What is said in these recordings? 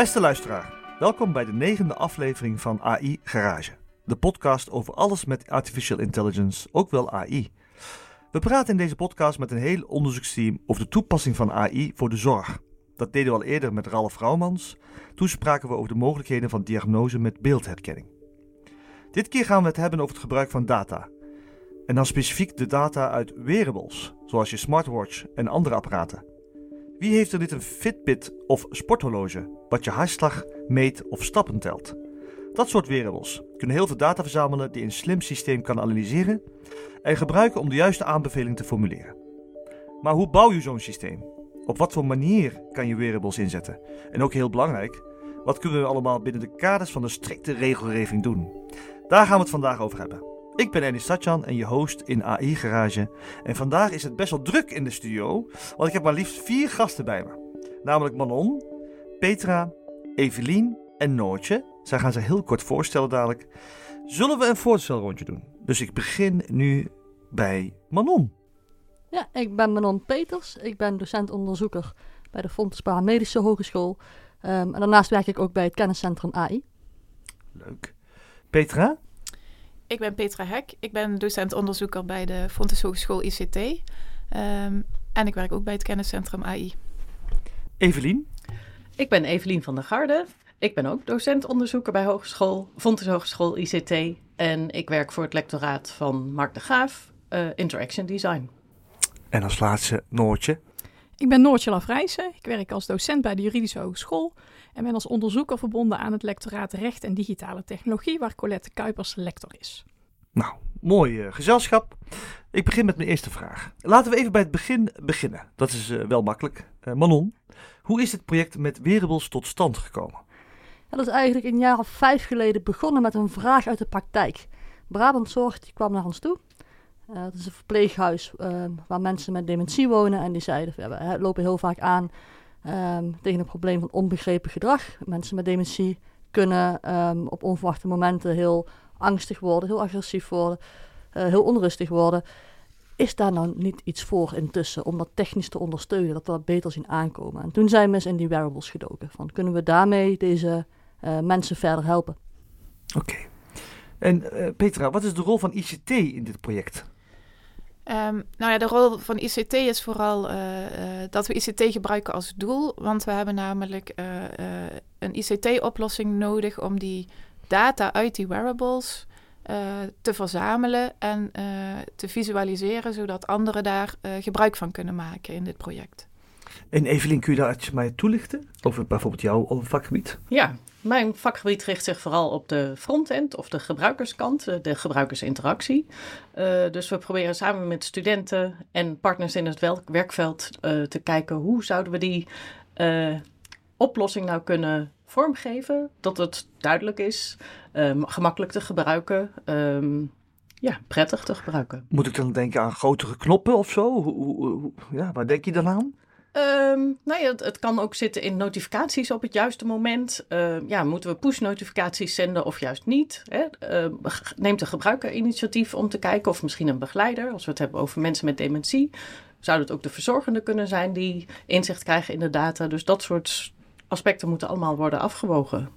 Beste luisteraar, welkom bij de negende aflevering van AI Garage. De podcast over alles met artificial intelligence, ook wel AI. We praten in deze podcast met een heel onderzoeksteam over de toepassing van AI voor de zorg. Dat deden we al eerder met Ralf Rouwmans. Toen spraken we over de mogelijkheden van diagnose met beeldherkenning. Dit keer gaan we het hebben over het gebruik van data. En dan specifiek de data uit wearables, zoals je smartwatch en andere apparaten. Wie heeft er dit een Fitbit of sporthorloge, wat je hartslag meet of stappen telt? Dat soort wearables kunnen heel veel data verzamelen die een slim systeem kan analyseren en gebruiken om de juiste aanbeveling te formuleren. Maar hoe bouw je zo'n systeem? Op wat voor manier kan je wearables inzetten? En ook heel belangrijk, wat kunnen we allemaal binnen de kaders van de strikte regelgeving doen? Daar gaan we het vandaag over hebben. Ik ben Enis Satjan en je host in AI Garage. En vandaag is het best wel druk in de studio, want ik heb maar liefst vier gasten bij me. Namelijk Manon, Petra, Evelien en Noortje. Zij gaan zich heel kort voorstellen dadelijk. Zullen we een voorstelrondje doen? Dus ik begin nu bij Manon. Ja, ik ben Manon Peters. Ik ben docent-onderzoeker bij de Fontespa Medische Hogeschool. Um, en daarnaast werk ik ook bij het kenniscentrum AI. Leuk. Petra? Ik ben Petra Hek. Ik ben docent-onderzoeker bij de Fontes Hogeschool ICT. Um, en ik werk ook bij het kenniscentrum AI. Evelien? Ik ben Evelien van der Garde. Ik ben ook docent-onderzoeker bij Hogeschool, Fontes Hogeschool ICT. En ik werk voor het lectoraat van Mark de Graaf, uh, Interaction Design. En als laatste Noortje. Ik ben Noortje Lafrijzen. Ik werk als docent bij de Juridische Hogeschool en ben als onderzoeker verbonden aan het lectoraat Recht en Digitale Technologie, waar Colette Kuipers lector is. Nou, mooi uh, gezelschap. Ik begin met mijn eerste vraag. Laten we even bij het begin beginnen. Dat is uh, wel makkelijk. Uh, Manon, hoe is dit project met wearables tot stand gekomen? Dat is eigenlijk een jaar of vijf geleden begonnen met een vraag uit de praktijk. Brabant Zorg die kwam naar ons toe. Uh, het is een verpleeghuis waar mensen met dementie wonen. En die zeiden, we lopen heel vaak aan um, tegen een probleem van onbegrepen gedrag. Mensen met dementie kunnen um, op onverwachte momenten heel angstig worden, heel agressief worden, uh, heel onrustig worden. Is daar nou niet iets voor intussen om dat technisch te ondersteunen, dat we dat beter zien aankomen? En toen zijn we eens in die wearables gedoken. Van, kunnen we daarmee deze uh, mensen verder helpen? Oké. En Petra, wat is de rol van ICT in dit project? Um, nou ja, de rol van ICT is vooral uh, uh, dat we ICT gebruiken als doel. Want we hebben namelijk uh, een ICT-oplossing nodig om die data uit die wearables te verzamelen en te visualiseren, zodat anderen daar gebruik van kunnen maken in dit project. En Evelien, kun je daar mij toelichten over bijvoorbeeld jouw vakgebied? Ja, mijn vakgebied richt zich vooral op de frontend of de gebruikerskant, de gebruikersinteractie. Uh, dus we proberen samen met studenten en partners in het werkveld uh, te kijken hoe zouden we die oplossing nou kunnen vormgeven, dat het duidelijk is, gemakkelijk te gebruiken. Um, ja, prettig te gebruiken. Moet ik dan denken aan grotere knoppen of zo? Hoe, hoe, ja, waar denk je dan aan? Um, nou ja, het, kan ook zitten in notificaties op het juiste moment. Uh, ja, moeten we push-notificaties zenden of juist niet? Hè? Uh, neemt de gebruiker initiatief om te kijken, of misschien een begeleider, als we het hebben over mensen met dementie. Zou het ook de verzorgende kunnen zijn die inzicht krijgen in de data? Dus dat soort aspecten moeten allemaal worden afgewogen.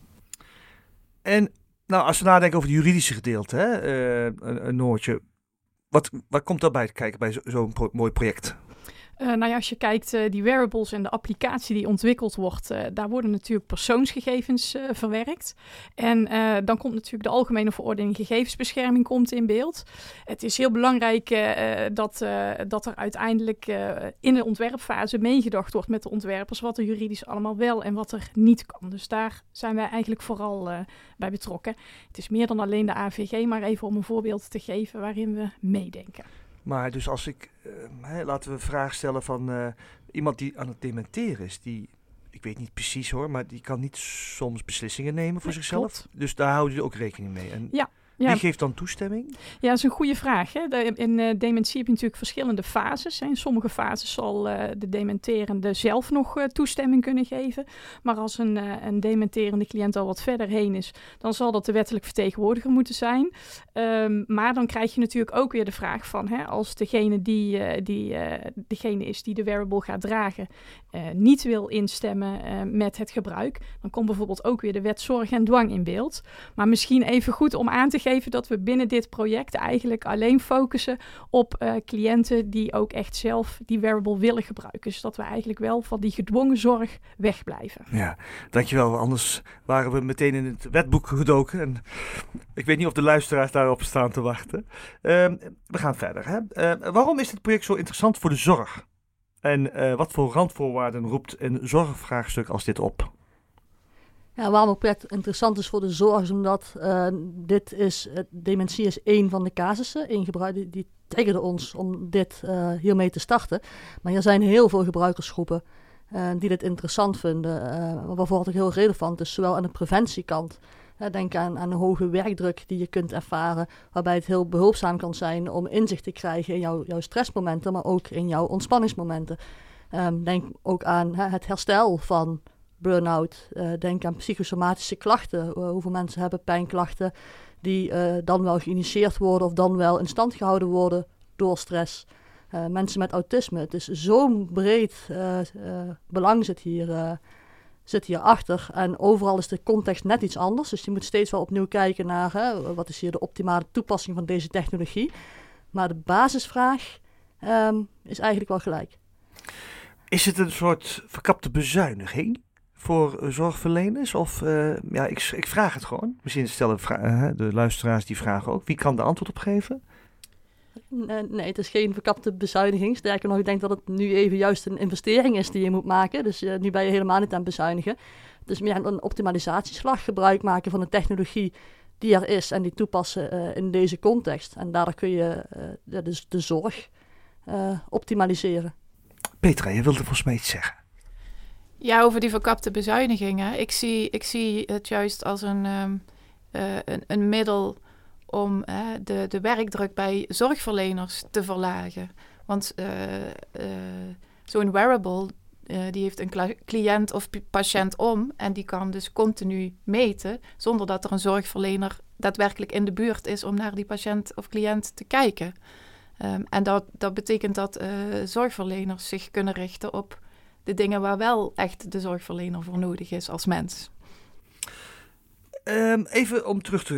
En nou, als we nadenken over het juridische gedeelte, hè, een Noortje, wat, wat komt daarbij te kijken bij zo'n mooi project? Uh, nou ja, als je kijkt, uh, die wearables en de applicatie die ontwikkeld wordt, uh, daar worden natuurlijk persoonsgegevens verwerkt. En dan komt natuurlijk de Algemene Verordening Gegevensbescherming komt in beeld. Het is heel belangrijk dat, dat er uiteindelijk in de ontwerpfase meegedacht wordt met de ontwerpers wat er juridisch allemaal wel en wat er niet kan. Dus daar zijn wij eigenlijk vooral bij betrokken. Het is meer dan alleen de AVG, maar even om een voorbeeld te geven waarin we meedenken. Maar dus als ik, uh, hè, laten we een vraag stellen van uh, iemand die aan het dementeren is, die, ik weet niet precies hoor, maar die kan niet soms beslissingen nemen voor nee, zichzelf. Klopt. Dus daar houden jullie ook rekening mee. En ja. Wie geeft dan toestemming? Ja, dat is een goede vraag. Hè? In uh, dementie heb je natuurlijk verschillende fases. In sommige fases zal uh, de dementerende zelf nog uh, toestemming kunnen geven. Maar als een, een dementerende cliënt al wat verder heen is, dan zal dat de wettelijk vertegenwoordiger moeten zijn. Um, maar dan krijg je natuurlijk ook weer de vraag van, hè, als degene, die, die, degene is die de wearable gaat dragen, niet wil instemmen met het gebruik, dan komt bijvoorbeeld ook weer de wet zorg en dwang in beeld. Maar misschien even goed om aan te geven dat we binnen dit project eigenlijk alleen focussen op uh, cliënten die ook echt zelf die wearable willen gebruiken. Dus dat we eigenlijk wel van die gedwongen zorg wegblijven. Ja, dankjewel. Anders waren we meteen in het wetboek gedoken. En ik weet niet of de luisteraars daarop staan te wachten. Uh, we gaan verder. Hè? Uh, waarom is dit project zo interessant voor de zorg? En eh, wat voor randvoorwaarden roept een zorgvraagstuk als dit op? Ja, waarom het project interessant is voor de zorg is omdat uh, dit is, dementie is één van de casussen. Eén gebruik, die, die triggerde ons om dit uh, hiermee te starten. Maar er zijn heel veel gebruikersgroepen die dit interessant vinden. waarvoor het ook heel relevant is, zowel aan de preventiekant. denk aan, aan de hoge werkdruk die je kunt ervaren, waarbij het heel behulpzaam kan zijn om inzicht te krijgen in jouw, jouw stressmomenten, maar ook in jouw ontspanningsmomenten. Um, denk ook aan het herstel van burn-out. Uh, denk aan psychosomatische klachten. Uh, hoeveel mensen hebben pijnklachten die uh, dan wel geïnitieerd worden of dan wel in stand gehouden worden door stress. mensen met autisme. Het is zo'n breed belang zit hier, zit hier achter. En overal is de context net iets anders. Dus je moet steeds wel opnieuw kijken naar hè, wat is hier de optimale toepassing van deze technologie. Maar de basisvraag um, is eigenlijk wel gelijk. Is het een soort verkapte bezuiniging? Voor eh, zorgverleners? Of uh, ja, ik, ik vraag het gewoon. Misschien stellen uh, de luisteraars die vragen ook. Wie kan de antwoord op geven? Nee, nee, het is geen verkapte bezuiniging. Sterker nog, ik denk dat het nu even juist een investering is die je moet maken. Dus uh, nu ben je helemaal niet aan het bezuinigen. Het is meer een optimalisatieslag, gebruik maken van de technologie die er is en die toepassen in deze context. En daardoor kun je dus de zorg optimaliseren. Petra, je wilde volgens mij iets zeggen. Ja, over die verkapte bezuinigingen. Ik zie, ik zie het juist als een, um, uh, een, een, middel om de, de werkdruk bij zorgverleners te verlagen. Want uh, zo'n wearable, die heeft een cliënt of patiënt om en die kan dus continu meten zonder dat er een zorgverlener daadwerkelijk in de buurt is om naar die patiënt of cliënt te kijken. Um, en dat, dat betekent dat zorgverleners zich kunnen richten op de dingen waar wel echt de zorgverlener voor nodig is als mens. Um, even om terug te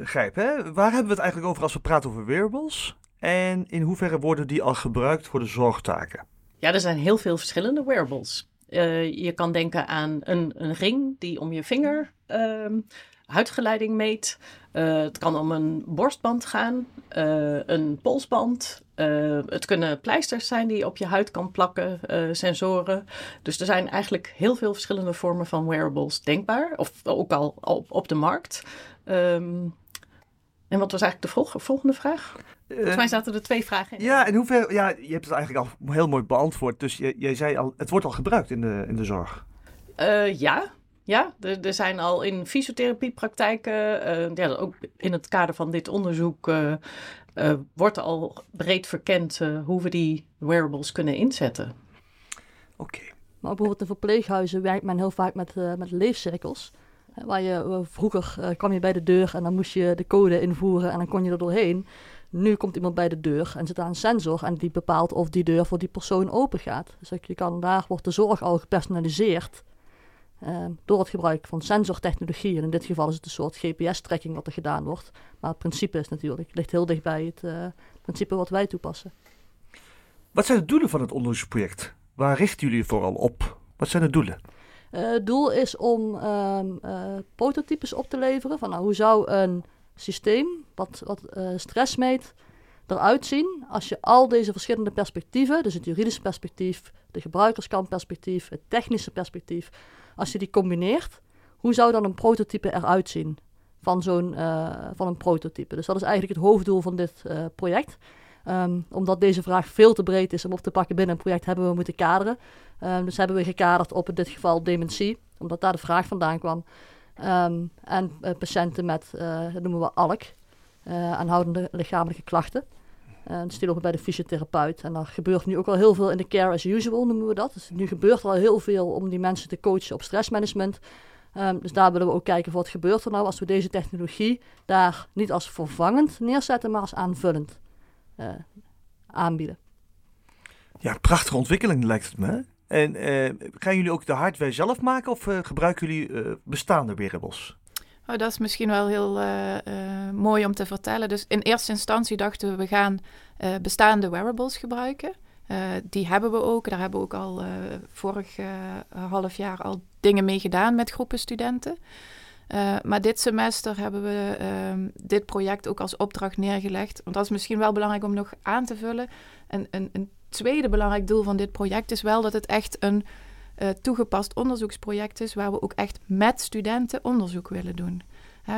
uh, grijpen. Hè? Waar hebben we het eigenlijk over als we praten over wearables? En in hoeverre worden die al gebruikt voor de zorgtaken? Ja, er zijn heel veel verschillende wearables. Uh, je kan denken aan een, een, ring die om je vinger uh, huidgeleiding meet. Uh, het kan om een borstband gaan, een polsband, uh, het kunnen pleisters zijn die je op je huid kan plakken, sensoren. Dus er zijn eigenlijk heel veel verschillende vormen van wearables denkbaar, of ook al op, op de markt. Um, en wat was eigenlijk de volgende vraag? Volgens mij zaten er twee vragen in. Ja, en hoeveel, ja, je hebt het eigenlijk al heel mooi beantwoord. Dus je, jij zei al, het wordt al gebruikt in de, in de zorg. Uh, ja, ja, er, er, zijn al in fysiotherapiepraktijken, uh, ja, ook in het kader van dit onderzoek, uh, uh, wordt al breed verkend hoe we die wearables kunnen inzetten. Oké. Okay. Maar bijvoorbeeld in verpleeghuizen werkt men heel vaak met, met leefcirkels. Waar je, vroeger kwam je bij de deur en dan moest je de code invoeren en dan kon je er doorheen. Nu komt iemand bij de deur en zit daar een sensor en die bepaalt of die deur voor die persoon open gaat. Dus je kan, daar wordt de zorg al gepersonaliseerd. Uh, door het gebruik van sensortechnologie. En in dit geval is het een soort GPS-tracking wat er gedaan wordt. Maar het principe is natuurlijk, ligt heel dicht bij het uh, principe wat wij toepassen. Wat zijn de doelen van het onderzoeksproject? Waar richten jullie vooral op? Wat zijn de doelen? Uh, het doel is om um, prototypes op te leveren. Van nou, hoe zou een systeem wat, wat stress meet eruit zien als je al deze verschillende perspectieven, dus het juridische perspectief, de gebruikerskantperspectief, het technische perspectief, als je die combineert, hoe zou dan een prototype eruit zien van zo'n uh, van een prototype? Dus dat is eigenlijk het hoofddoel van dit uh, project. Um, omdat deze vraag veel te breed is om op te pakken binnen een project, hebben we moeten kaderen. Um, dus hebben we gekaderd op in dit geval dementie, omdat daar de vraag vandaan kwam. Um, en uh, patiënten met, dat noemen we ALK. aanhoudende lichamelijke klachten. Uh, dus die lopen bij de fysiotherapeut. En daar gebeurt nu ook al heel veel in de care as usual, noemen we dat. Dus nu gebeurt er al heel veel om die mensen te coachen op stressmanagement. Um, dus daar willen we ook kijken wat gebeurt er nou als we deze technologie daar niet als vervangend neerzetten, maar als aanvullend uh, aanbieden. Ja, prachtige ontwikkeling lijkt het me. En uh, gaan jullie ook de hardware zelf maken of gebruiken jullie bestaande wearables? Oh, dat is misschien wel heel mooi om te vertellen. Dus in eerste instantie dachten we, we gaan bestaande wearables gebruiken. die hebben we ook. Daar hebben we ook al vorig half jaar al dingen mee gedaan met groepen studenten. Maar dit semester hebben we uh, dit project ook als opdracht neergelegd. Want dat is misschien wel belangrijk om nog aan te vullen. En een, een tweede belangrijk doel van dit project is wel dat het echt een uh, toegepast onderzoeksproject is, waar we ook echt met studenten onderzoek willen doen.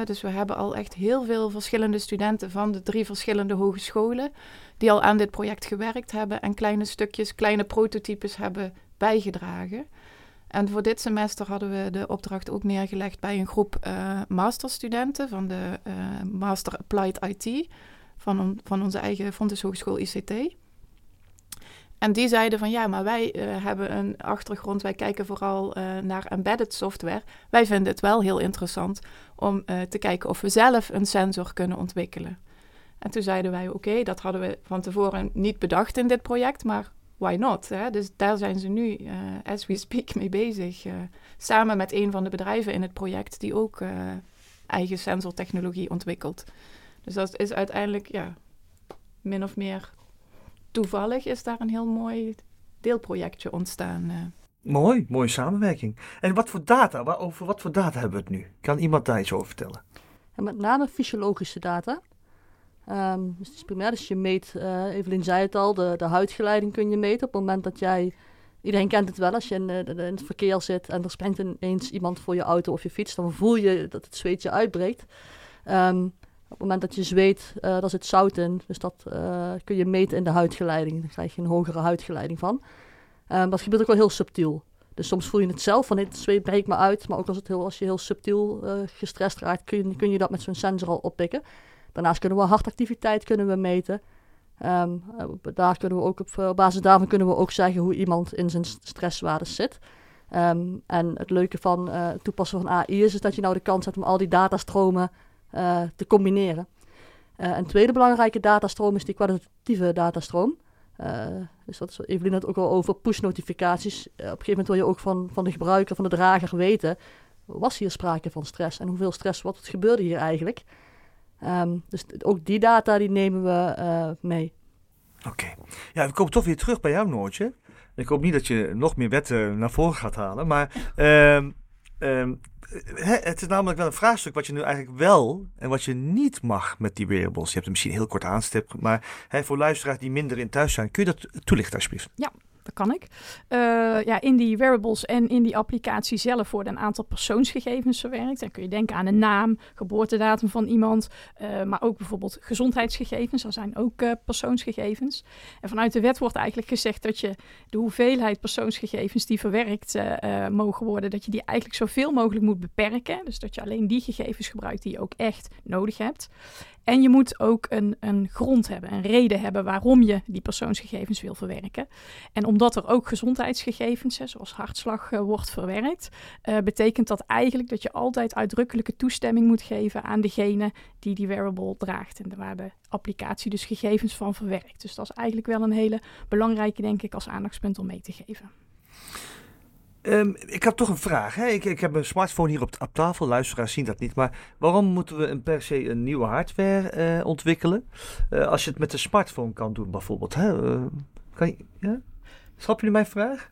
dus we hebben al echt heel veel verschillende studenten van de drie verschillende hogescholen die al aan dit project gewerkt hebben en kleine stukjes, kleine prototypes hebben bijgedragen. En voor dit semester hadden we de opdracht ook neergelegd bij een groep uh, masterstudenten van de uh, Master Applied IT van, van onze eigen Fontes Hogeschool ICT. En die zeiden van ja, maar wij uh, hebben een achtergrond, wij kijken vooral naar embedded software. Wij vinden het wel heel interessant om te kijken of we zelf een sensor kunnen ontwikkelen. En toen zeiden wij oké, dat hadden we van tevoren niet bedacht in dit project, maar why not? Hè? Dus daar zijn ze nu, as we speak, mee bezig. Samen met een van de bedrijven in het project die ook eigen sensortechnologie ontwikkelt. Dus dat is uiteindelijk, ja, min of meer toevallig is daar een heel mooi deelprojectje ontstaan. Mooi, mooie samenwerking. En wat voor data, over wat voor data hebben we het nu? Kan iemand daar iets over vertellen? En met name fysiologische data. Um, dus het is primair, dus je meet, uh, Evelien zei het al, de, de huidgeleiding kun je meten. Op het moment dat jij, iedereen kent het wel, als je in, in het verkeer zit en er springt ineens iemand voor je auto of je fiets, dan voel je dat het zweetje uitbreekt. Um, op het moment dat je zweet, uh, daar zit zout in, dus dat uh, kun je meten in de huidgeleiding. Dan krijg je een hogere huidgeleiding van. Um, dat gebeurt ook wel heel subtiel. Dus soms voel je het zelf van het zweet breekt me uit, maar ook als, het heel, als je heel subtiel gestrest raakt, kun je, kun je dat met zo'n sensor al oppikken. Daarnaast kunnen we hartactiviteit kunnen we meten. Um, daar kunnen we ook op, basis daarvan kunnen we ook zeggen hoe iemand in zijn stresswaardes zit. Um, en het leuke van uh, het toepassen van AI is, is dat je nou de kans hebt om al die datastromen uh, te combineren. Uh, een tweede belangrijke datastroom is die kwalitatieve datastroom. dus dat is Evelien het ook al over push-notificaties. op een gegeven moment wil je ook van, van de gebruiker, van de drager weten... was hier sprake van stress en hoeveel stress, wat gebeurde hier eigenlijk... Um, dus ook die data die nemen we uh, mee. Oké. Ja, we komen toch weer terug bij jou, Noortje. Ik hoop niet dat je nog meer wetten naar voren gaat halen. Maar um, um, het is namelijk wel een vraagstuk wat je nu eigenlijk wel en wat je niet mag met die wearables. Je hebt het misschien heel kort aanstipt, maar voor luisteraars die minder in thuis zijn, kun je dat toelichten alsjeblieft? Ja, dat kan ik. Uh, ja, in die wearables en in die applicatie zelf worden een aantal persoonsgegevens verwerkt. En kun je denken aan een naam, geboortedatum van iemand, uh, maar ook bijvoorbeeld gezondheidsgegevens. Dat zijn ook uh, persoonsgegevens. En vanuit de wet wordt eigenlijk gezegd dat je de hoeveelheid persoonsgegevens die verwerkt mogen worden, dat je die eigenlijk zoveel mogelijk moet beperken. Dus dat je alleen die gegevens gebruikt die je ook echt nodig hebt. En je moet ook een, een grond hebben, een reden hebben waarom je die persoonsgegevens wil verwerken. En omdat er ook gezondheidsgegevens, zoals hartslag, uh, wordt verwerkt, uh, betekent dat eigenlijk dat je altijd uitdrukkelijke toestemming moet geven aan degene die die wearable draagt en waar de applicatie dus gegevens van verwerkt. Dus dat is eigenlijk wel een hele belangrijke, denk ik, als aandachtspunt om mee te geven. Um, ik heb toch een vraag. Hè? Ik, ik heb een smartphone hier op, tafel. Luisteraars zien dat niet. Maar waarom moeten we een per se een nieuwe hardware uh, ontwikkelen? Uh, als je het met de smartphone kan doen, bijvoorbeeld. Hè? Uh, je, ja? Jullie mijn vraag?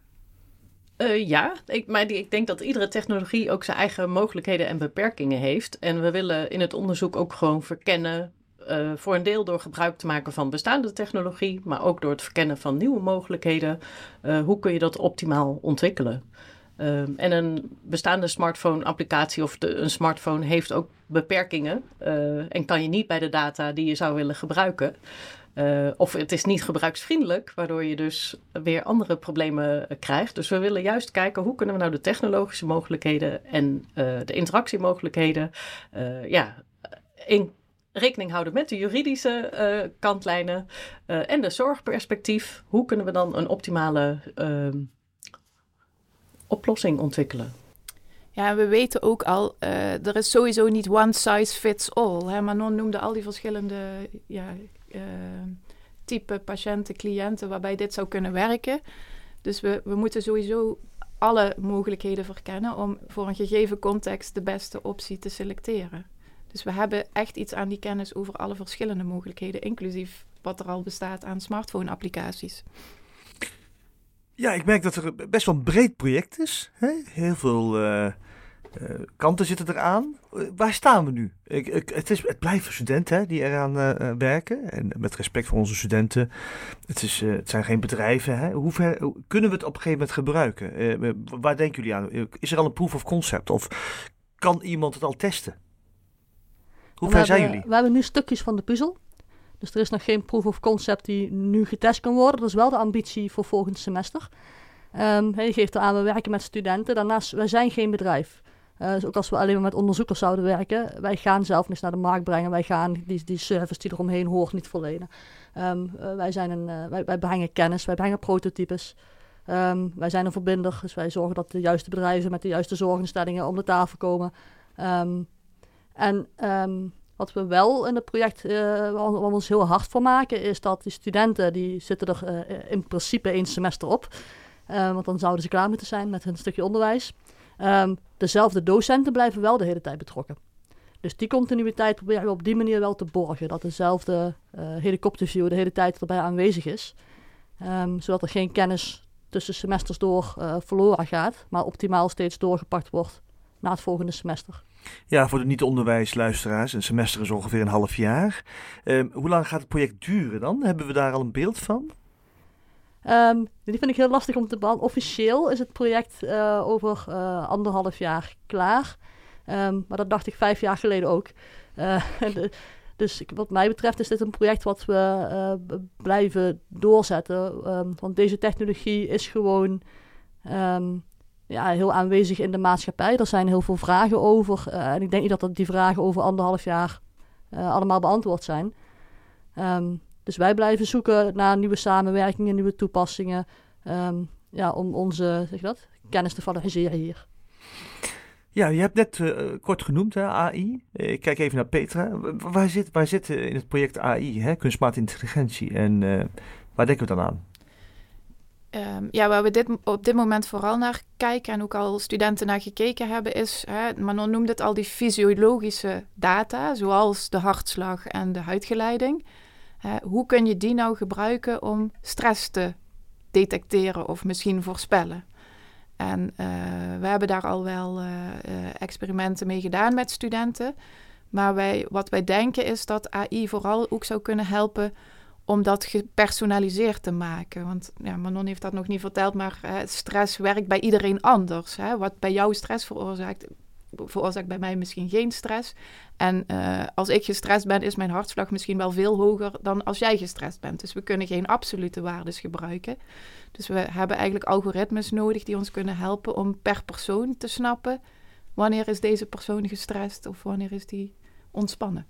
ja, ik, maar die, ik denk dat iedere technologie ook zijn eigen mogelijkheden en beperkingen heeft. En we willen in het onderzoek ook gewoon verkennen uh, voor een deel door gebruik te maken van bestaande technologie, maar ook door het verkennen van nieuwe mogelijkheden. Uh, hoe kun je dat optimaal ontwikkelen? Uh, en een bestaande smartphone-applicatie of de, een smartphone heeft ook beperkingen en kan je niet bij de data die je zou willen gebruiken. of het is niet gebruiksvriendelijk, waardoor je dus weer andere problemen krijgt. Dus we willen juist kijken hoe kunnen we nou de technologische mogelijkheden en de interactiemogelijkheden ja, in rekening houden met de juridische eh, kantlijnen eh, en de zorgperspectief. Hoe kunnen we dan een optimale ehm, oplossing ontwikkelen? Ja, we weten ook al, uh, er is sowieso niet one size fits all. Hè? Manon noemde al die verschillende ja, uh, type patiënten, cliënten waarbij dit zou kunnen werken. Dus we, we moeten sowieso alle mogelijkheden verkennen om voor een gegeven context de beste optie te selecteren. Dus we hebben echt iets aan die kennis over alle verschillende mogelijkheden, inclusief wat er al bestaat aan smartphone-applicaties. Ja, ik merk dat er best wel een breed project is. Hè? Heel veel uh, uh, kanten zitten eraan. Uh, waar staan we nu? Ik, het, is, het blijven studenten hè, die eraan werken. En met respect voor onze studenten. Het, is, het zijn geen bedrijven. Hè? Hoe ver, kunnen we het op een gegeven moment gebruiken? waar denken jullie aan? Is er al een proof of concept? Of kan iemand het al testen? Hoe ver zijn jullie? We hebben nu stukjes van de puzzel. Dus er is nog geen proof of concept die nu getest kan worden. Dat is wel de ambitie voor volgend semester. Um, je geeft aan, we werken met studenten. Daarnaast, wij zijn geen bedrijf. Uh, dus ook als we alleen maar met onderzoekers zouden werken, wij gaan zelf niks naar de markt brengen. Wij gaan die, die service die eromheen hoort niet verlenen. Um, uh, wij, zijn een, uh, wij, wij, brengen kennis, wij brengen prototypes. Um, wij zijn een verbinder, dus wij zorgen dat de juiste bedrijven met de juiste zorginstellingen om de tafel komen. En wat we wel in het project, uh, waar we ons heel hard voor maken, is dat die studenten, die zitten er uh, in principe één semester op. Uh, want dan zouden ze klaar moeten zijn met hun stukje onderwijs. Um, dezelfde docenten blijven wel de hele tijd betrokken. Dus die continuïteit proberen we op die manier wel te borgen. Dat dezelfde helikopterview de hele tijd erbij aanwezig is. Zodat er geen kennis tussen semesters door verloren gaat. Maar optimaal steeds doorgepakt wordt na het volgende semester. Ja, voor de niet-onderwijsluisteraars, een semester is ongeveer een half jaar. Um, hoe lang gaat het project duren dan? Hebben we daar al een beeld van? Um, die vind ik heel lastig om te beantwoorden. Officieel is het project uh, over uh, anderhalf jaar klaar. Um, maar dat dacht ik vijf jaar geleden ook. De, dus wat mij betreft is dit een project wat we blijven doorzetten. want deze technologie is gewoon ja, heel aanwezig in de maatschappij. Er zijn heel veel vragen over. Uh, en ik denk niet dat die vragen over anderhalf jaar uh, allemaal beantwoord zijn. Um, dus wij blijven zoeken naar nieuwe samenwerkingen, nieuwe toepassingen. Um, ja, om onze zeg dat, kennis te valoriseren hier. Ja, je hebt net uh, kort genoemd, hè, AI. Ik kijk even naar Petra. Waar zit, waar zit in het project AI, hè, kunstmatige intelligentie? En waar denken we dan aan? Um, ja, waar we dit, op dit moment vooral naar kijken en ook al studenten naar gekeken hebben, is, hè, Manon noemde het al, die fysiologische data, zoals de hartslag en de huidgeleiding. Hoe kun je die nou gebruiken om stress te detecteren of misschien voorspellen? En uh, we hebben daar al wel uh, experimenten mee gedaan met studenten. Maar wij, wat wij denken is dat AI vooral ook zou kunnen helpen om dat gepersonaliseerd te maken. Want ja, Manon heeft dat nog niet verteld, maar stress werkt bij iedereen anders. Hè? Wat bij jou stress veroorzaakt, veroorzaakt bij mij misschien geen stress. En uh, als ik gestrest ben, is mijn hartslag misschien wel veel hoger dan als jij gestrest bent. Dus we kunnen geen absolute waardes gebruiken. Dus we hebben eigenlijk algoritmes nodig die ons kunnen helpen om per persoon te snappen wanneer is deze persoon gestrest of wanneer is die ontspannen.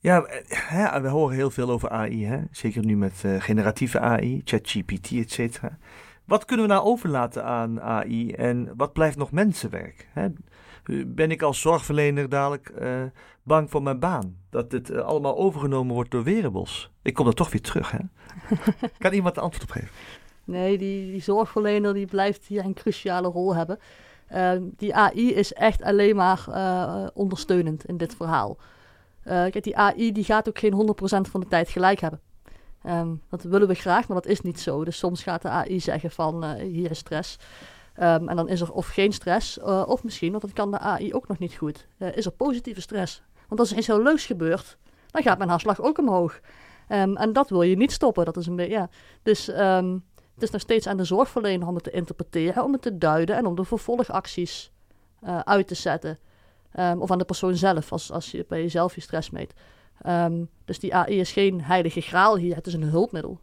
Ja, hè, we horen heel veel over AI, hè? zeker nu met uh, generatieve AI, ChatGPT, et cetera. Wat kunnen we nou overlaten aan AI en wat blijft nog mensenwerk? Hè? Ben ik als zorgverlener dadelijk uh, bang voor mijn baan? Dat dit uh, allemaal overgenomen wordt door wearables? Ik kom er toch weer terug, hè? kan iemand de antwoord op geven? Nee, die, die zorgverlener die blijft hier een cruciale rol hebben. die AI is echt alleen maar ondersteunend in dit verhaal. Uh, kijk, die AI die gaat ook geen 100% van de tijd gelijk hebben. Um, dat willen we graag, maar dat is niet zo. Dus soms gaat de AI zeggen van uh, hier is stress. Um, en dan is er of geen stress, uh, of misschien, want dat kan de AI ook nog niet goed, is er positieve stress. Want als er iets heel leuks gebeurt, dan gaat mijn hartslag ook omhoog. Um, en dat wil je niet stoppen. Dat is een ja. Dus het is nog steeds aan de zorgverlener om het te interpreteren, om het te duiden en om de vervolgacties uit te zetten. Um, of aan de persoon zelf, als, als je bij jezelf je stress meet. Um, dus die AI is geen heilige graal hier, het is een hulpmiddel.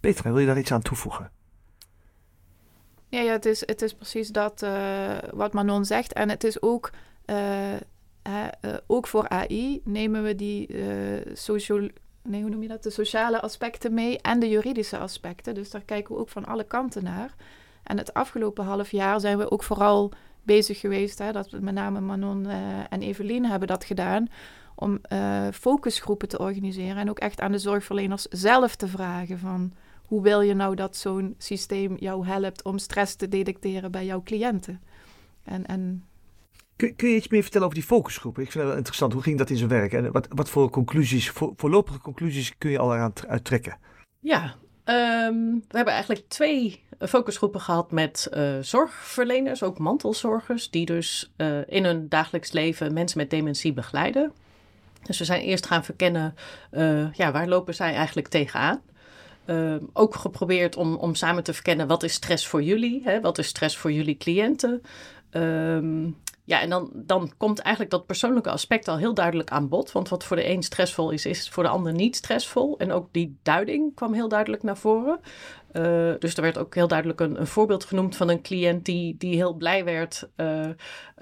Petra, wil je daar iets aan toevoegen? Ja, ja het, is, het is precies dat uh, wat Manon zegt. En het is ook uh, uh, ook voor AI nemen we die social, nee, hoe noem je dat? de sociale aspecten mee en de juridische aspecten. Dus daar kijken we ook van alle kanten naar. En het afgelopen half jaar zijn we ook vooral bezig geweest, hè, dat met name Manon en Evelien hebben dat gedaan, om focusgroepen te organiseren en ook echt aan de zorgverleners zelf te vragen van hoe wil je nou dat zo'n systeem jou helpt om stress te detecteren bij jouw cliënten? En, en Kun, kun, je iets meer vertellen over die focusgroepen? Ik vind het wel interessant. Hoe ging dat in zijn werk? En wat, wat voor conclusies, voor, voorlopige conclusies kun je al eraan uittrekken? Ja, ehm, we hebben eigenlijk twee focusgroepen gehad met uh, zorgverleners, ook mantelzorgers, die dus uh, in hun dagelijks leven mensen met dementie begeleiden. Dus we zijn eerst gaan verkennen, ja, waar lopen zij eigenlijk tegenaan? Ook geprobeerd om, om samen te verkennen wat is stress voor jullie, hè? wat is stress voor jullie cliënten. Um, ja, en dan, dan komt eigenlijk dat persoonlijke aspect al heel duidelijk aan bod. Want wat voor de een stressvol is, is voor de ander niet stressvol. En ook die duiding kwam heel duidelijk naar voren. Uh, dus er werd ook heel duidelijk een, een, voorbeeld genoemd van een cliënt die, die heel blij werd uh,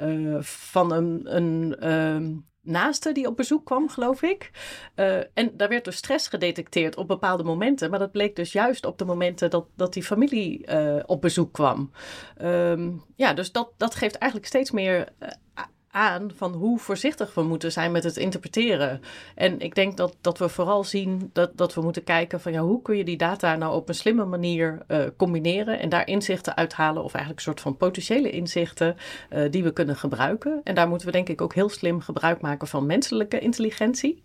uh, van een, een ehm, naaste die op bezoek kwam, geloof ik. Uh, en daar werd dus stress gedetecteerd op bepaalde momenten. Maar dat bleek dus juist op de momenten dat, dat die familie uh, op bezoek kwam. Um, ja, dus dat, dat geeft eigenlijk steeds meer uh, aan van hoe voorzichtig we moeten zijn met het interpreteren. En ik denk dat, dat we vooral zien dat, dat we moeten kijken van ja, hoe kun je die data nou op een slimme manier uh, combineren en daar inzichten uithalen of eigenlijk een soort van potentiële inzichten uh, die we kunnen gebruiken. En daar moeten we denk ik ook heel slim gebruik maken van menselijke intelligentie.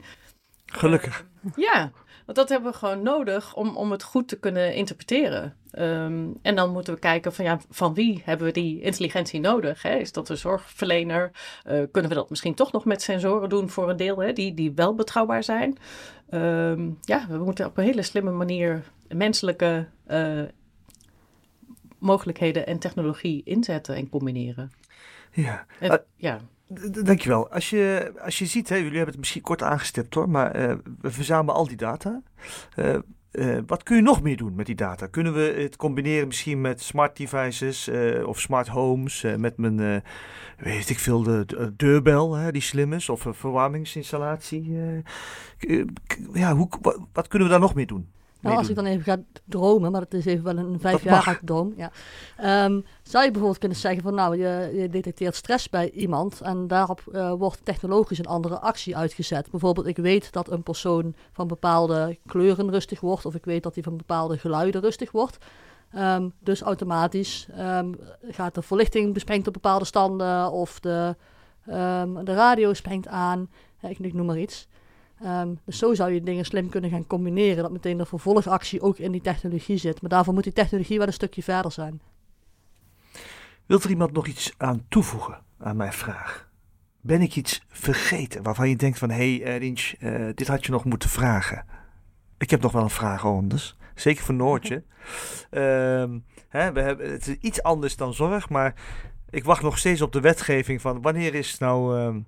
Gelukkig. Ja, want dat hebben we gewoon nodig om, om het goed te kunnen interpreteren. Um, en dan moeten we kijken van ja, van wie hebben we die intelligentie nodig? Hè? Is dat een zorgverlener? Uh, kunnen we dat misschien toch nog met sensoren doen voor een deel, hè? Die, die wel betrouwbaar zijn? Um, ja, we moeten op een hele slimme manier menselijke uh, mogelijkheden en technologie inzetten en combineren. Ja. En, uh, ja. Dankjewel. Als je, als je ziet, hè, jullie hebben het misschien kort aangestipt hoor, maar uh, we verzamelen al die data. Uh, uh, wat kun je nog meer doen met die data? Kunnen we het combineren misschien met smart devices of smart homes, met mijn, weet ik veel, de, de deurbel hè, die slim is, of een verwarmingsinstallatie? ja, hoe, wat, wat kunnen we daar nog meer doen? Nou, als ik dan even ga dromen, maar dat is even wel een vijfjarige droom. Ja. Um, zou je bijvoorbeeld kunnen zeggen van nou, je, je detecteert stress bij iemand en daarop uh, wordt technologisch een andere actie uitgezet. Bijvoorbeeld, ik weet dat een persoon van bepaalde kleuren rustig wordt, of ik weet dat hij van bepaalde geluiden rustig wordt. Um, dus automatisch um, gaat de verlichting besprengt op bepaalde standen of de, de radio springt aan. Ik, ik noem maar iets. Um, dus zo zou je dingen slim kunnen gaan combineren. Dat meteen de vervolgactie ook in die technologie zit. Maar daarvoor moet die technologie wel een stukje verder zijn. Wilt er iemand nog iets aan toevoegen aan mijn vraag? Ben ik iets vergeten waarvan je denkt van... hé hey, Rinch, uh, dit had je nog moeten vragen. Ik heb nog wel een vraag anders. Zeker voor Noortje. um, hè, we hebben, het is iets anders dan zorg, maar... ik wacht nog steeds op de wetgeving van... wanneer is nou... Um,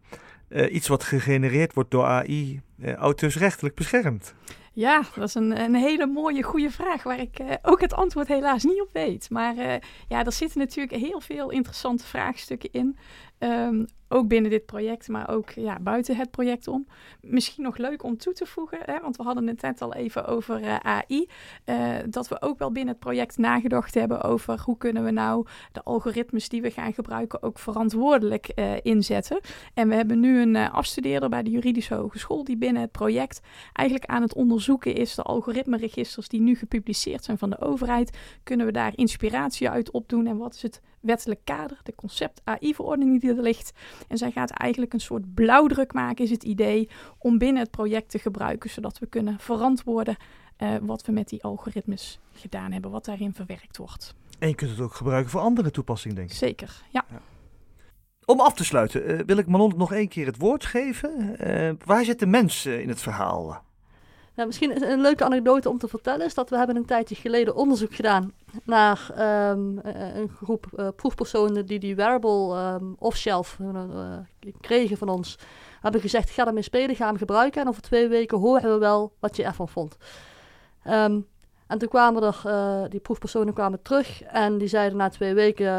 uh, iets wat gegenereerd wordt door AI uh, auteursrechtelijk beschermd? Ja, dat is een, een hele mooie, goede vraag waar ik uh, ook het antwoord helaas niet op weet. Maar ja, er zitten natuurlijk heel veel interessante vraagstukken in. Um, ook binnen dit project, maar ook ja, buiten het project om. Misschien nog leuk om toe te voegen, hè, want we hadden het net al even over uh, AI. Uh, dat we ook wel binnen het project nagedacht hebben over hoe kunnen we nou de algoritmes die we gaan gebruiken ook verantwoordelijk uh, inzetten. En we hebben nu een afstudeerder bij de Juridische Hogeschool die binnen het project eigenlijk aan het onderzoeken is de algoritmeregisters die nu gepubliceerd zijn van de overheid. Kunnen we daar inspiratie uit opdoen en wat is het wettelijk kader, de concept AI-verordening die er ligt. En zij gaat eigenlijk een soort blauwdruk maken, is het idee, om binnen het project te gebruiken, zodat we kunnen verantwoorden uh, wat we met die algoritmes gedaan hebben, wat daarin verwerkt wordt. En je kunt het ook gebruiken voor andere toepassingen, denk ik. Zeker, ja. ja. Om af te sluiten, uh, wil ik Manon nog één keer het woord geven. Uh, waar zit de mens in het verhaal? Nou, misschien een leuke anekdote om te vertellen is dat we hebben een tijdje geleden onderzoek gedaan naar um, een groep uh, proefpersonen die die wearable um, off-shelf uh, kregen van ons. Hebben gezegd, ga ermee spelen, ga hem gebruiken en over twee weken horen we wel wat je ervan vond. Um, En toen kwamen er, eh, die proefpersonen kwamen terug en die zeiden na twee weken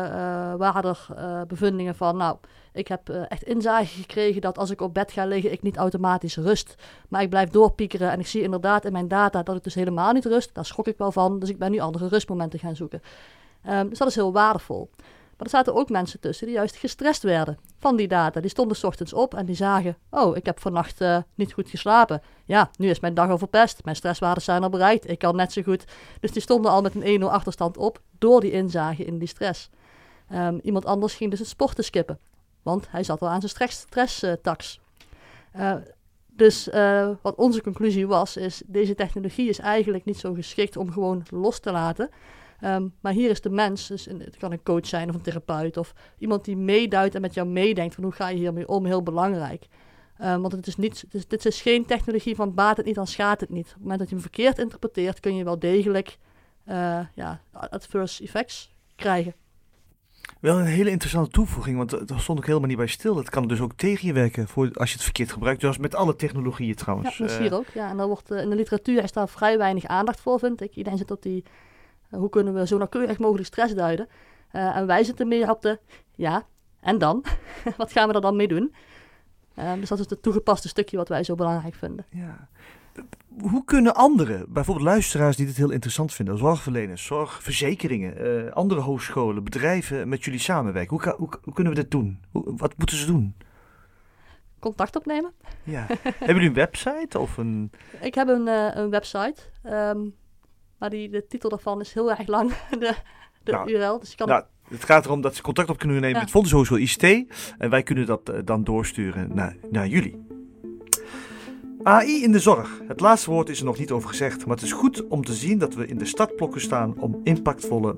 waren er bevindingen van, nou, ik heb echt inzage gekregen dat als ik op bed ga liggen, ik niet automatisch rust. Maar ik blijf doorpiekeren en ik zie inderdaad in mijn data dat ik dus helemaal niet rust. Daar schrok ik wel van, dus ik ben nu andere rustmomenten gaan zoeken. Um, dus dat is heel waardevol. Maar er zaten ook mensen tussen die juist gestrest werden van die data. Die stonden s ochtends op en die zagen: Oh, ik heb vannacht uh, niet goed geslapen. Ja, nu is mijn dag al verpest. Mijn stresswaarden zijn al bereikt. Ik kan net zo goed. Dus die stonden al met een 1-0 achterstand op door die inzage in die stress. Um, iemand anders ging dus het sporten skippen, want hij zat al aan zijn stress-tax. Uh, dus uh, wat onze conclusie was, is: deze technologie is eigenlijk niet zo geschikt om gewoon los te laten. Um, maar hier is de mens, dus het kan een coach zijn of een therapeut of iemand die meeduidt en met jou meedenkt van hoe ga je hiermee om, heel belangrijk. Um, want het is niet, dit is geen technologie van baat het niet, dan schaadt het niet. Op het moment dat je hem verkeerd interpreteert, kun je wel degelijk uh, ja, adverse effects krijgen. Wel een hele interessante toevoeging, want daar stond ik helemaal niet bij stil. Het kan dus ook tegen je werken voor, als je het verkeerd gebruikt. Zoals met alle technologieën trouwens. Ja, dat is hier ook. Ja, en daar wordt, uh, in de literatuur is daar vrij weinig aandacht voor, vind ik. Iedereen zit op die eh, hoe kunnen we zo nauwkeurig mogelijk stress duiden? Uh, en wij zitten meer op de, ja, en dan? wat gaan we er dan mee doen? Uh, dus dat is het toegepaste stukje wat wij zo belangrijk vinden. Ja. Hoe kunnen anderen, bijvoorbeeld luisteraars die dit heel interessant vinden, zorgverleners, zorgverzekeringen, uh, andere hogescholen, bedrijven met jullie samenwerken? Hoe, hoe, hoe kunnen we dit doen? Hoe, wat moeten ze doen? Contact opnemen. Ja. Hebben jullie een website of een... Ik heb een, een website. Um, maar die, de titel daarvan is heel erg lang, de, de nou, URL. Dus je kan nou, het gaat erom dat ze contact op kunnen nemen ja. met Fonds Hogeschool ICT. En wij kunnen dat uh, dan doorsturen naar, naar jullie. AI in de zorg. Het laatste woord is er nog niet over gezegd. Maar het is goed om te zien dat we in de startblokken staan om impactvolle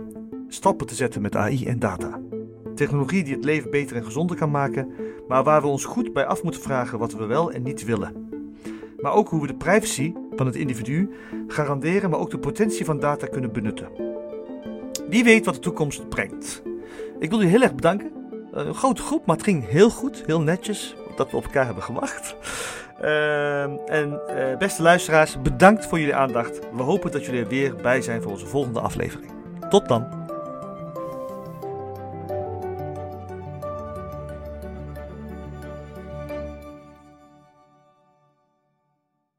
stappen te zetten met AI en data. Technologie die het leven beter en gezonder kan maken, maar waar we ons goed bij af moeten vragen wat we wel en niet willen. Maar ook hoe we de privacy van het individu garanderen, maar ook de potentie van data kunnen benutten. Wie weet wat de toekomst brengt. Ik wil u heel erg bedanken. Een grote groep, maar het ging heel goed, heel netjes dat we op elkaar hebben gewacht. Uh, en uh, beste luisteraars, bedankt voor jullie aandacht. We hopen dat jullie er weer bij zijn voor onze volgende aflevering. Tot dan.